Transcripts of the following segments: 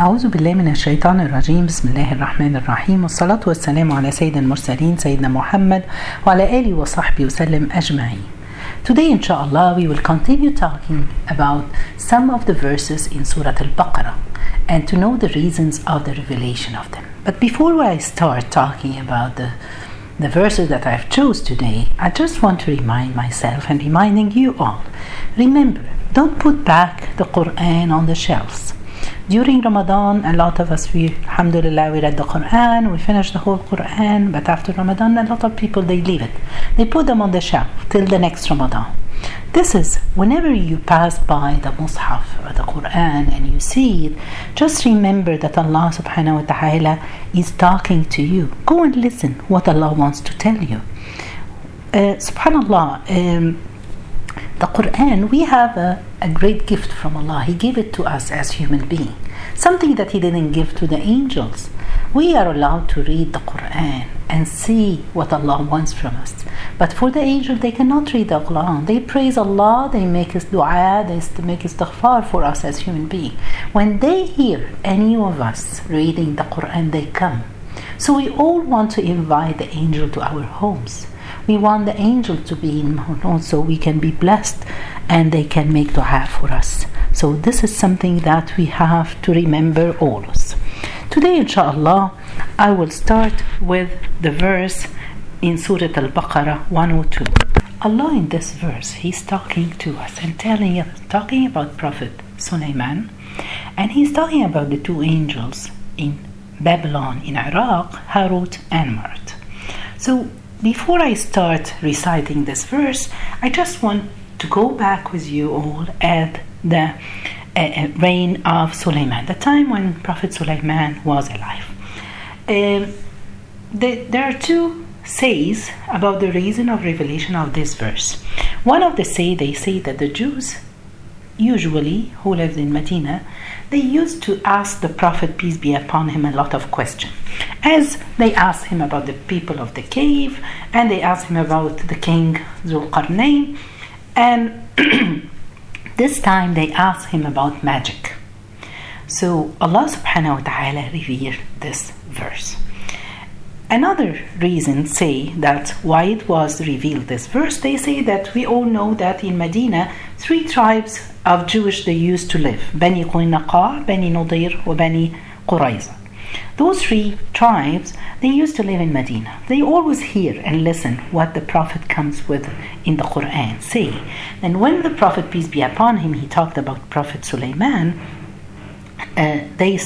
أعوذ بالله من الشيطان الرجيم بسم الله الرحمن الرحيم والصلاة والسلام على سيد المرسلين سيدنا محمد وعلى آله وصحبه وسلم أجمعين Today inshallah we will continue talking about some of the verses in Surah Al-Baqarah and to know the reasons of the revelation of them. But before I start talking about the the verses that I've chose today, I just want to remind myself and reminding you all. Remember, don't put back the Quran on the shelves. During Ramadan, a lot of us, we, alhamdulillah, we read the Quran, we finished the whole Quran, but after Ramadan, a lot of people, they leave it. They put them on the shelf till the next Ramadan. This is whenever you pass by the Mus'haf or the Quran and you see it, just remember that Allah subhanahu wa ta'ala is talking to you. Go and listen what Allah wants to tell you. Uh, subhanallah, um, the Quran, we have a, a great gift from Allah. He gave it to us as human beings, something that He didn't give to the angels. We are allowed to read the Quran and see what Allah wants from us. But for the angels, they cannot read the Quran. They praise Allah, they make us dua, they make istighfar for us as human beings. When they hear any of us reading the Quran, they come. So we all want to invite the angel to our homes. We want the angel to be in Mahmoud so we can be blessed and they can make dua for us. So this is something that we have to remember always. Today, inshallah, I will start with the verse in Surah Al-Baqarah 102. Allah in this verse, He's talking to us and telling us, talking about Prophet Sulaiman, and He's talking about the two angels in Babylon, in Iraq, Harut and Marut. So before I start reciting this verse, I just want to go back with you all at the uh, reign of Sulaiman, the time when Prophet Sulaiman was alive. Uh, the, there are two says about the reason of revelation of this verse. One of the say they say that the Jews usually who lived in Medina, they used to ask the Prophet, peace be upon him, a lot of questions. As they asked him about the people of the cave, and they asked him about the king Zulqarnain, and this time they asked him about magic. So Allah subhanahu wa ta'ala revealed this verse. Another reason say that why it was revealed this verse, they say that we all know that in Medina, three tribes of Jewish they used to live, Bani Qaynaqa, Bani Nadir, or Bani Qurayza. Those three tribes, they used to live in Medina. They always hear and listen what the Prophet comes with in the Quran, say. And when the Prophet, peace be upon him, he talked about Prophet Sulaiman, uh, they,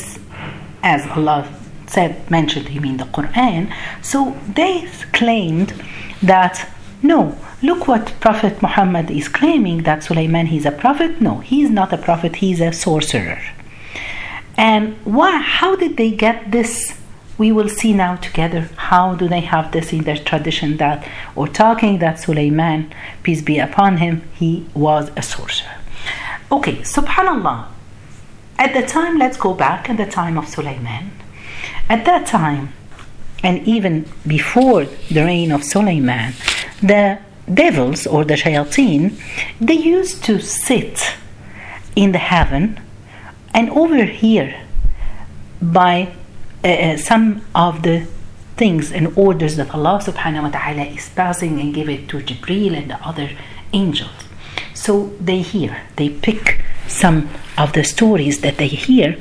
as Allah said mentioned him in the Quran. So they claimed that no, look what Prophet Muhammad is claiming that Sulaiman he's a prophet. No, he is not a prophet. He's a sorcerer. And why? How did they get this? We will see now together how do they have this in their tradition that or talking that Sulaiman, peace be upon him, he was a sorcerer. Okay, subhanallah. At the time, let's go back at the time of Sulaiman. At that time, and even before the reign of Sulaiman, the devils or the shayateen, they used to sit in the heaven and over here by uh, some of the things and orders that Allah subhanahu wa ta'ala is passing and give it to Jibreel and the other angels. So they hear, they pick some of the stories that they hear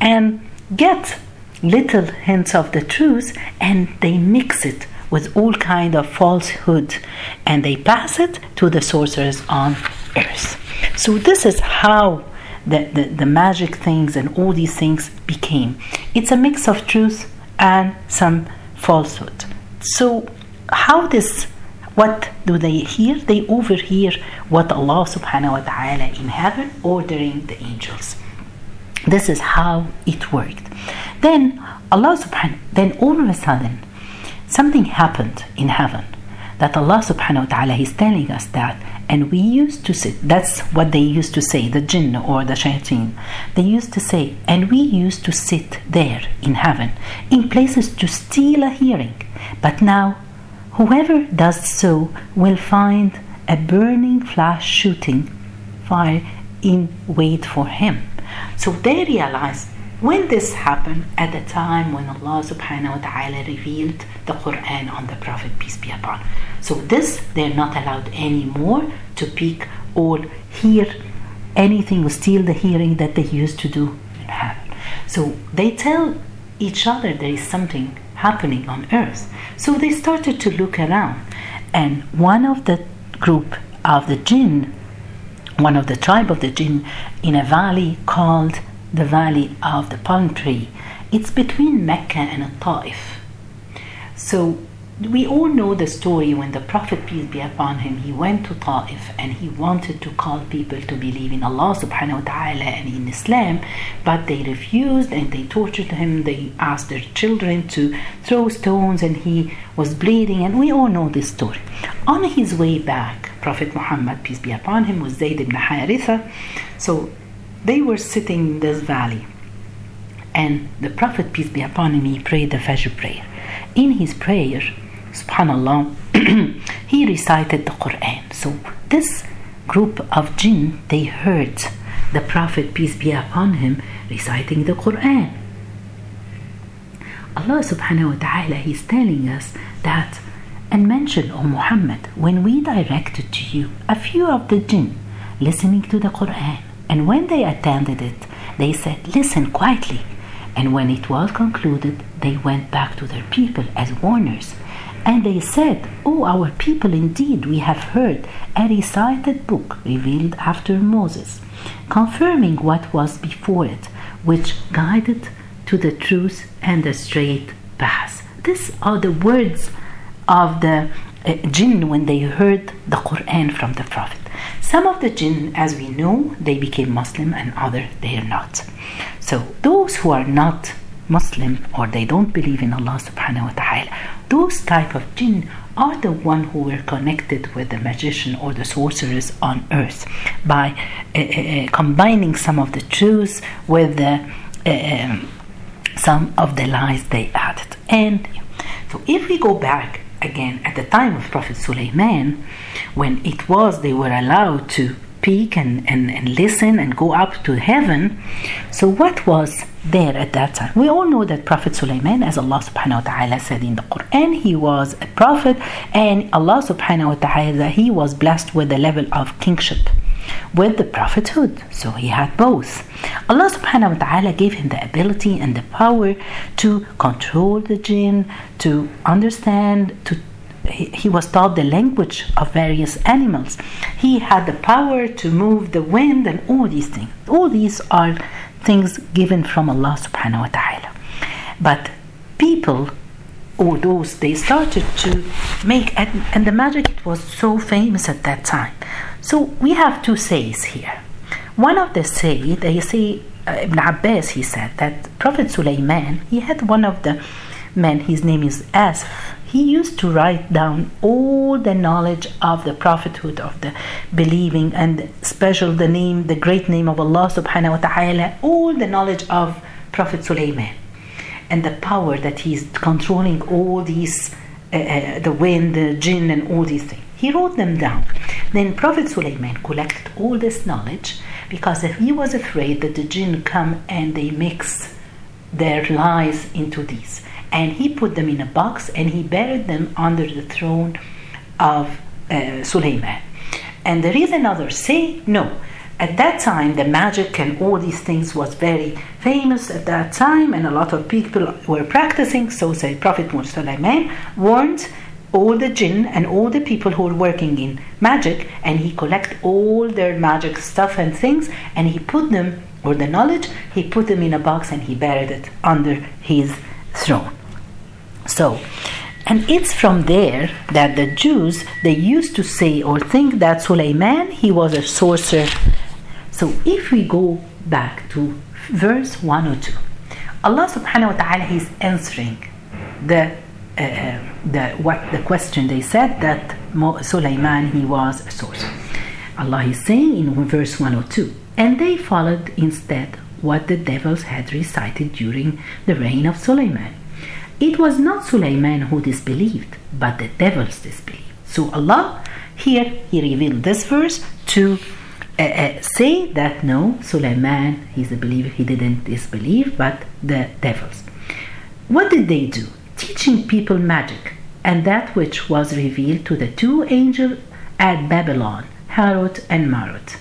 and get little hints of the truth and they mix it with all kind of falsehood and they pass it to the sorcerers on earth so this is how the, the, the magic things and all these things became. It's a mix of truth and some falsehood. So how this what do they hear? They overhear what allah subhanahu wa ta'ala in heaven ordering the angels. This is how it worked. Then Allah subhanahu then all of a sudden something happened in heaven that Allah subhanahu wa ta'ala is telling us that. And we used to sit that's what they used to say the jinn or the shayateen. They used to say and we used to sit there in heaven in places to steal a hearing. But now whoever does so will find a burning flash shooting fire in wait for him. So they realized when this happened at the time when Allah subhanahu wa ta'ala revealed the Quran on the Prophet peace be upon. So this they're not allowed anymore to peek or hear anything or steal the hearing that they used to do in heaven. So they tell each other there is something happening on earth. So they started to look around and one of the group of the jinn one of the tribe of the jinn in a valley called the valley of the palm tree. It's between Mecca and Taif. So we all know the story when the Prophet, peace be upon him, he went to Taif and he wanted to call people to believe in Allah subhanahu wa ta'ala and in Islam, but they refused and they tortured him. They asked their children to throw stones and he was bleeding, and we all know this story. On his way back, Prophet Muhammad, peace be upon him, was Zayd ibn Haritha. So they were sitting in this valley. And the Prophet, peace be upon him, prayed the Fajr prayer. In his prayer, subhanallah, he recited the Quran. So this group of jinn, they heard the Prophet, peace be upon him, reciting the Quran. Allah subhanahu wa ta'ala, He's telling us that, and mention, O Muhammad, when we directed to you a few of the jinn listening to the Quran, and when they attended it, they said, Listen quietly. And when it was concluded, they went back to their people as warners. And they said, O oh, our people, indeed, we have heard a recited book revealed after Moses, confirming what was before it, which guided to the truth and the straight path. These are the words of the uh, jinn when they heard the Quran from the Prophet. Some of the jinn, as we know, they became Muslim and other they are not. So those who are not Muslim or they don't believe in Allah subhanahu wa ta'ala, those type of jinn are the one who were connected with the magician or the sorcerers on earth by uh, uh, combining some of the truths with the um, some of the lies they added. And so if we go back again at the time of Prophet Sulaiman, when it was they were allowed to peek and, and, and listen and go up to heaven. So what was there at that time? We all know that Prophet Sulaiman, as Allah subhanahu wa ta'ala said in the Quran, he was a prophet and Allah subhanahu wa ta'ala he was blessed with the level of kingship with the prophethood. So he had both. Allah subhanahu wa ta'ala gave him the ability and the power to control the jinn, to understand, to he was taught the language of various animals. He had the power to move the wind and all these things. All these are things given from Allah subhanahu wa ta'ala. But people or those they started to make and, and the magic was so famous at that time so we have two says here. One of the say, they say, uh, Ibn Abbas, he said that Prophet Sulaiman, he had one of the men, his name is Asif. He used to write down all the knowledge of the prophethood, of the believing, and special the name, the great name of Allah subhanahu wa ta'ala, all the knowledge of Prophet Sulaiman and the power that he's controlling all these, uh, uh, the wind, the jinn, and all these things. He wrote them down. Then Prophet Sulaiman collected all this knowledge because he was afraid that the jinn come and they mix their lies into these. And he put them in a box and he buried them under the throne of uh, Sulaiman. And there is another say, no. At that time, the magic and all these things was very famous at that time, and a lot of people were practicing. So, say Prophet Sulaiman warned all the jinn and all the people who are working in magic and he collect all their magic stuff and things and he put them or the knowledge he put them in a box and he buried it under his throne. So and it's from there that the Jews they used to say or think that Suleiman he was a sorcerer. So if we go back to verse 102 Allah subhanahu wa ta'ala is answering the uh, the what the question they said that Sulaiman he was a sorcerer. Allah is saying in verse 102, and they followed instead what the devils had recited during the reign of Sulaiman. It was not Sulaiman who disbelieved, but the devils disbelieved. So Allah here he revealed this verse to uh, uh, say that no, Sulaiman, he's a believer, he didn't disbelieve, but the devils. What did they do? Teaching people magic and that which was revealed to the two angels at Babylon, Harut and Marut.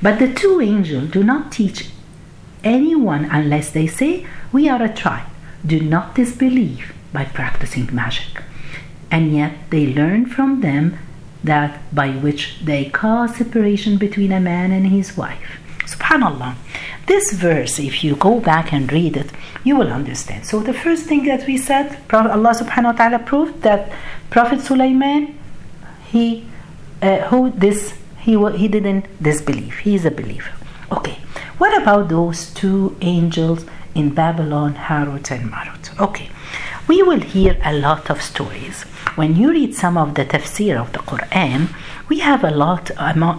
But the two angels do not teach anyone unless they say, We are a tribe. Do not disbelieve by practicing magic. And yet they learn from them that by which they cause separation between a man and his wife. Subhanallah. This verse, if you go back and read it, you will understand. So the first thing that we said, Allah subhanahu wa ta'ala proved that Prophet Sulaiman, he uh, who this he he didn't disbelieve. He is a believer. Okay. What about those two angels in Babylon, Harut and Marut? Okay. We will hear a lot of stories when you read some of the tafsir of the Quran, we have a lot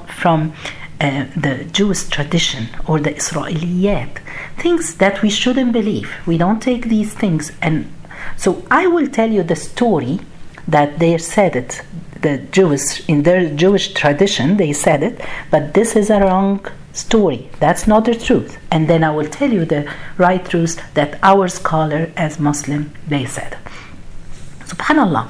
from uh, the Jewish tradition or the Israeliyat, things that we shouldn't believe. We don't take these things. And so I will tell you the story that they said it. The Jews, in their Jewish tradition, they said it, but this is a wrong story. That's not the truth. And then I will tell you the right truth that our scholar, as Muslim, they said. Subhanallah.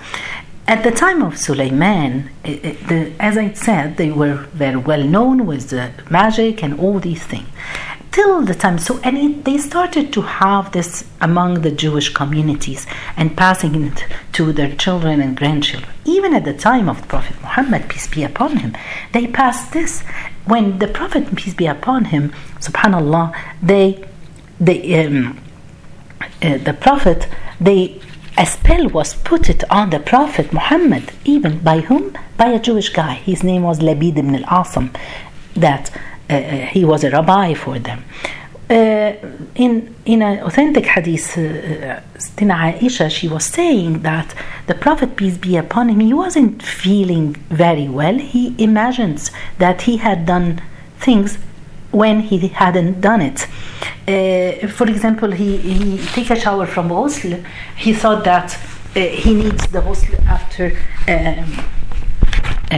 At the time of the, as I said, they were very well known with the magic and all these things. Till the time, so and it, they started to have this among the Jewish communities and passing it to their children and grandchildren. Even at the time of the Prophet Muhammad, peace be upon him, they passed this. When the Prophet, peace be upon him, subhanallah, they, they um, uh, the Prophet, they a spell was put on the Prophet Muhammad, even by whom? By a Jewish guy. His name was Labid ibn al-Asam, that uh, uh, he was a rabbi for them. Uh, in in an authentic hadith, uh, Aisha, she was saying that the Prophet, peace be upon him, he wasn't feeling very well. He imagines that he had done things when he hadn't done it. Uh, for example, he, he take a shower from ghusl. He thought that uh, he needs the ghusl after um, uh,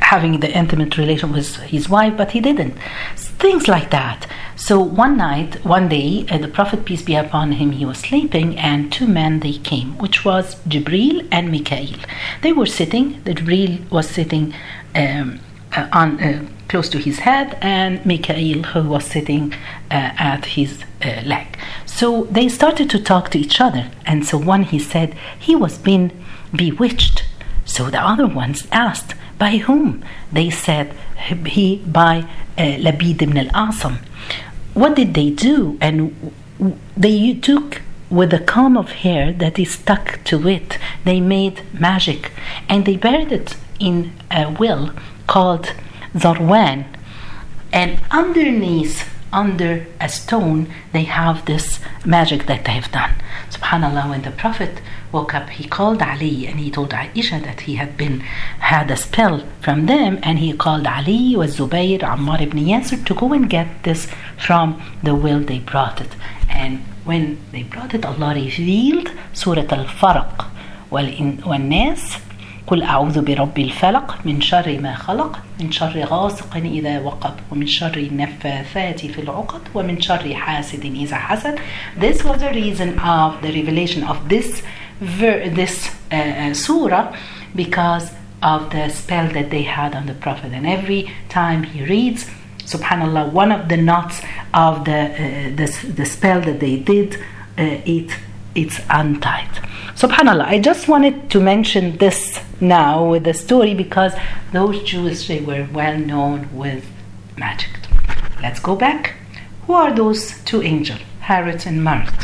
having the intimate relation with his wife, but he didn't. Things like that. So one night, one day, uh, the Prophet peace be upon him, he was sleeping, and two men they came, which was Jibril and Mikael. They were sitting. The Jibril was sitting um, uh, on uh, close to his head, and Mikhail, who was sitting uh, at his uh, leg. So they started to talk to each other, and so one he said he was being bewitched. So the other ones asked, by whom? They said, he by uh, Labid ibn al-Asam. What did they do? And they took with a comb of hair that is stuck to it, they made magic, and they buried it in a well called zarwan. And underneath, under a stone, they have this magic that they have done. Subhanallah, when the Prophet woke up, he called Ali and he told Aisha that he had been had a spell from them, and he called Ali was Zubayr, Ammar ibn Yasir to go and get this from the well they brought it. And when they brought it, Allah revealed Surah Al-Falaq, Nas قل أعوذ برب الفلق من شر ما خلق من شر غاسق إذا وقب ومن شر النفاثات في العقد ومن شر حاسد إذا حسد This was the reason of the revelation of this this uh, surah because of the spell that they had on the Prophet and every time he reads subhanallah one of the knots of the uh, the, the spell that they did uh, it it's untied subhanallah i just wanted to mention this now with the story because those jews they were well known with magic. Let's go back. Who are those two angels harut and marut?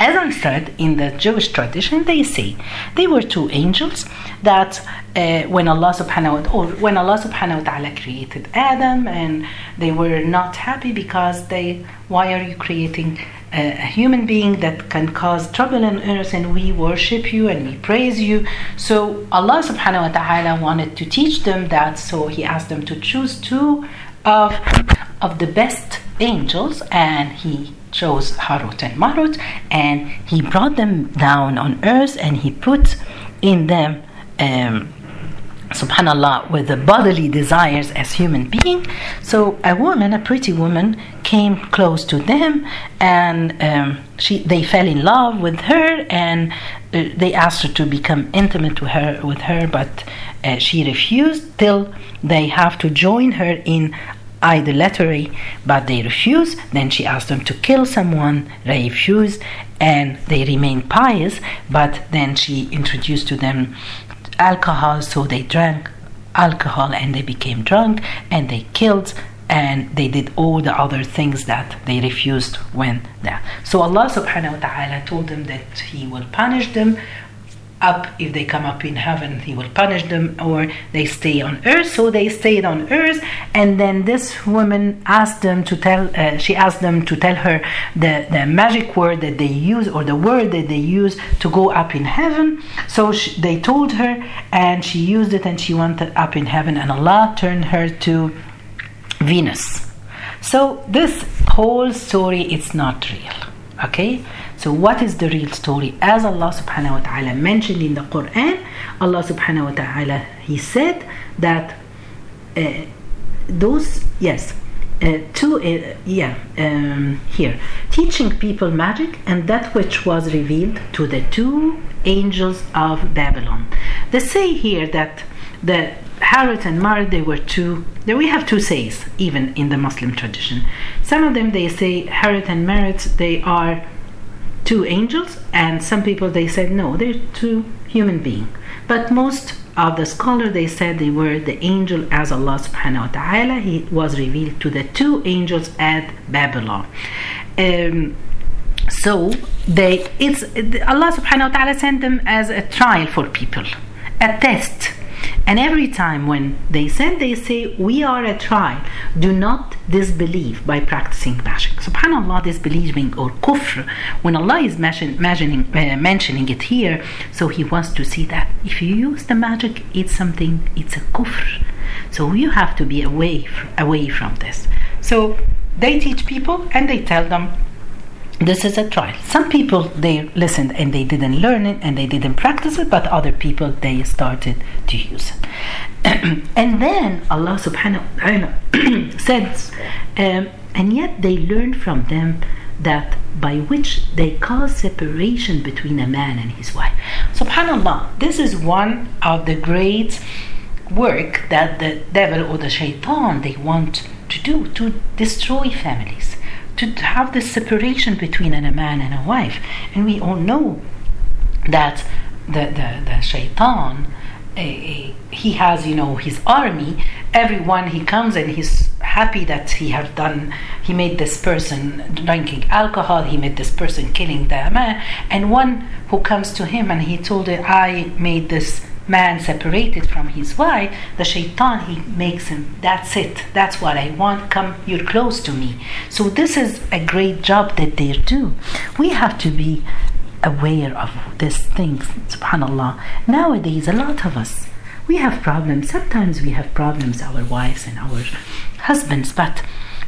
As I said, in the Jewish tradition, they say they were two angels that uh, when Allah subhanahu wa ta'ala, when Allah subhanahu wa ta'ala created Adam and they were not happy because they, why are you creating a human being that can cause trouble on earth and we worship you and we praise you. So Allah subhanahu wa ta'ala wanted to teach them that, so He asked them to choose two of, of the best angels and He chose Harut and Marut and He brought them down on earth and He put in them um, subhanallah with the bodily desires as human being. So a woman a pretty woman came close to them and um, she they fell in love with her and uh, they asked her to become intimate with her with her but uh, she refused till they have to join her in idolatry. But they refused. Then she asked them to kill someone. They refused and they remained pious. But then she introduced to them alcohol, so they drank alcohol and they became drunk and they killed and they did all the other things that they refused when there. So Allah subhanahu wa ta'ala told them that He will punish them up. If they come up in heaven he will punish them or they stay on earth. So they stayed on earth and then this woman asked them to tell uh, she asked them to tell her the, the magic word that they use or the word that they use to go up in heaven. So she, they told her and she used it and she went up in heaven and allah turned her to venus. So this whole story it's not real okay so what is the real story? As Allah subhanahu wa ta'ala mentioned in the Quran, Allah subhanahu wa ta'ala He said that uh, those yes uh, two uh, yeah um, here teaching people magic and that which was revealed to the two angels of Babylon. They say here that the Harut and Marut they were two. There we have two says even in the Muslim tradition. Some of them they say Harut and Marut they are two angels, and some people they said no, they're two human beings. But most of the scholar they said they were the angel as Allah subhanahu wa ta'ala he was revealed to the two angels at Babylon. Um, so they it's Allah subhanahu wa ta'ala sent them as a trial for people, a test and every time when they said, they say, We are a trial. Do not disbelieve by practicing magic. Subhanallah, disbelieving or kufr, when Allah is mention, uh, mentioning it here, so He wants to see that if you use the magic, it's something, it's a kufr. So you have to be away, away from this. So they teach people and they tell them this is a trial. Some people they listened and they didn't learn it and they didn't practice it, but other people they started to use it. and then Allah subhanahu wa ta'ala says, um, and yet they learned from them that by which they cause separation between a man and his wife. Subhanallah, this is one of the great work that the devil or the shaitan they want to do to destroy families to have this separation between a man and a wife. And we all know that the, the, the shaitan, uh, he has, you know, his army. Everyone he comes and he's happy that he have done, he made this person drinking alcohol, he made this person killing the man. And one who comes to him and he told her, I made this man separated from his wife, the shaitan, he makes him, that's it, that's what I want, come, you're close to me. So this is a great job that they do. We have to be aware of these things, subhanAllah. Nowadays, a lot of us, we have problems. Sometimes we have problems, our wives and our husbands, but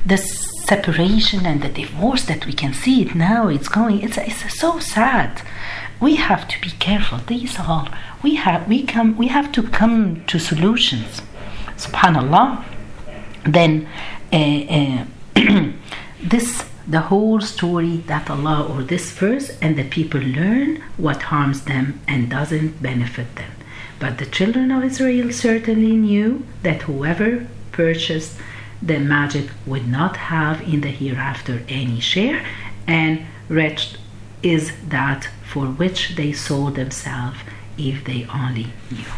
the separation and the divorce that we can see it now, it's going, it's, it's so sad. We have to be careful. These are we have we come we have to come to solutions. Subhanallah. Then uh, uh, this the whole story that Allah or this verse and the people learn what harms them and doesn't benefit them. But the children of Israel certainly knew that whoever purchased the magic would not have in the hereafter any share and wretched is that for which they sold themselves if they only knew.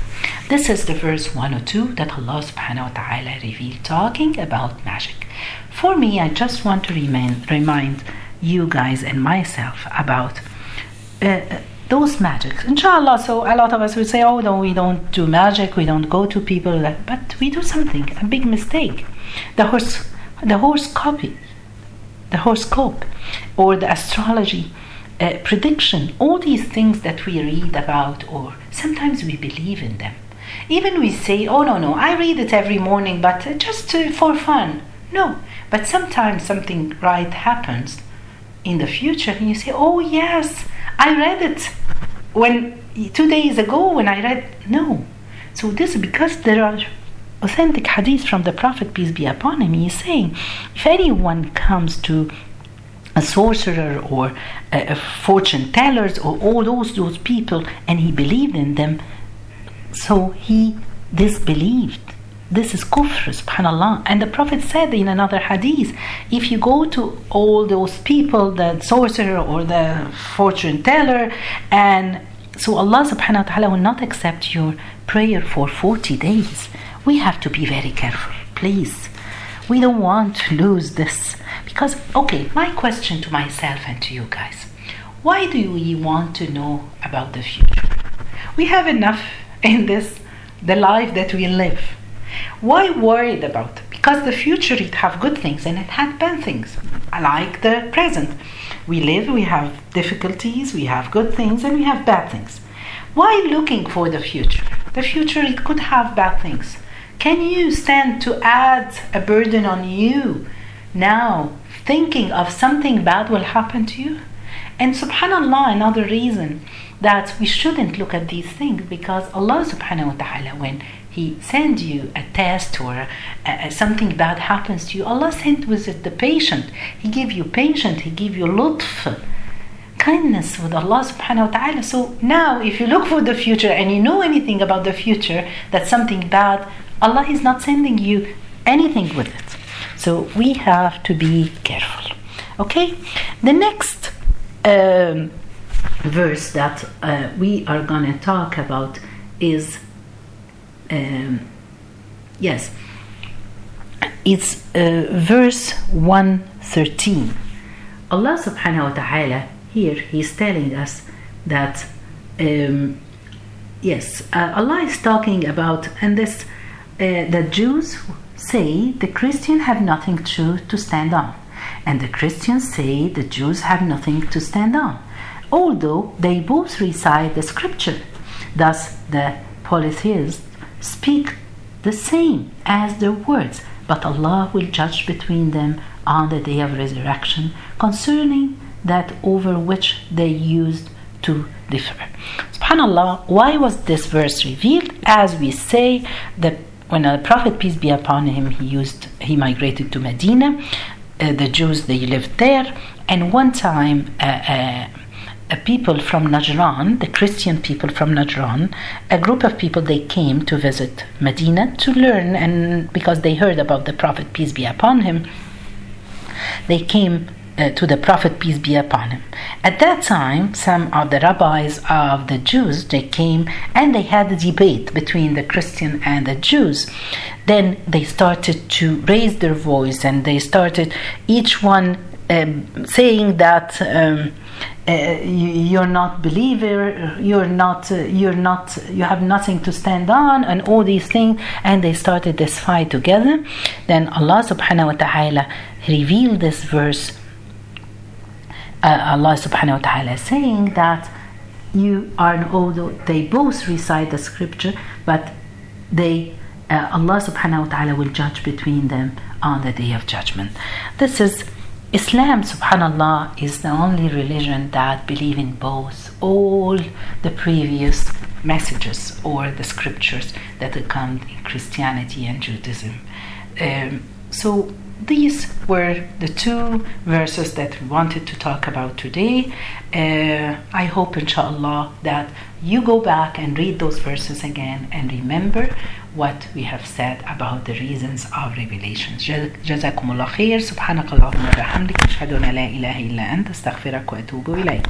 This is the verse 102 that Allah subhanahu wa ta'ala revealed talking about magic. For me, I just want to remind, remind you guys and myself about uh, uh, those magics. Inshallah, so a lot of us would say, oh, no, we don't do magic, we don't go to people, but we do something, a big mistake. The horse, the horse copy, the horoscope, or the astrology uh, prediction, all these things that we read about, or sometimes we believe in them. Even we say, oh no, no, I read it every morning, but just to, for fun. No, but sometimes something right happens in the future, and you say, oh yes, I read it when two days ago when I read. No, So this is because there are authentic hadith from the Prophet, peace be upon him, he is saying, if anyone comes to a sorcerer or a, a fortune tellers or all those those people and he believed in them, so he disbelieved. This is kufr, subhanAllah. And the Prophet said in another hadith, if you go to all those people, the sorcerer or the fortune teller, and so Allah subhanahu wa ta'ala will not accept your prayer for 40 days. We have to be very careful, please. We don't want to lose this. Because, okay, my question to myself and to you guys why do we want to know about the future? We have enough in this, the life that we live. Why worried about? Because the future it have good things and it had bad things, like the present. We live, we have difficulties, we have good things, and we have bad things. Why looking for the future? The future it could have bad things. Can you stand to add a burden on you now, thinking of something bad will happen to you? And subhanallah, another reason that we shouldn't look at these things because Allah subhanahu wa ta'ala, when He sends you a test or uh, something bad happens to you, Allah sent with it the patient. He gave you patience, He gave you lutf, kindness with Allah subhanahu wa ta'ala. So now, if you look for the future and you know anything about the future, that something bad, Allah is not sending you anything with it. So we have to be careful. Okay? The next um, verse that uh, we are going to talk about is um, yes it's uh, verse 113 allah subhanahu wa ta'ala here he's telling us that um, yes uh, allah is talking about and this uh, the jews say the christian have nothing true to stand on and the christians say the jews have nothing to stand on although they both recite the scripture thus the polytheists speak the same as their words but allah will judge between them on the day of resurrection concerning that over which they used to differ. Subhanallah, why was this verse revealed? As we say, that when the Prophet peace be upon him, he used he migrated to Medina. Uh, the Jews they lived there, and one time. Uh, uh, a people from Najran, the Christian people from Najran, a group of people they came to visit Medina to learn, and because they heard about the Prophet peace be upon him, they came uh, to the Prophet peace be upon him. At that time, some of the rabbis of the Jews they came and they had a debate between the Christian and the Jews. Then they started to raise their voice and they started each one um, saying that. Um, uh, you, are not believer you're not uh, you're not you have nothing to stand on and all these things and they started this fight together then allah subhanahu wa ta'ala revealed this verse uh, Allah subhanahu wa ta'ala saying that you are an although they both recite the scripture but they uh, Allah subhanahu wa ta'ala will judge between them on the day of judgment. This is Islam subhanallah is the only religion that believe in both all the previous messages or the scriptures that come in Christianity and Judaism. Um, so these were the two verses that we wanted to talk about today. Uh, I hope, inshallah, that you go back and read those verses again and remember what we have said about the reasons of revelation. جزاكم الله خير سبحانك اللهم وبحمدك أشهد أن لا إله إلا أنت أستغفرك وأتوب إليك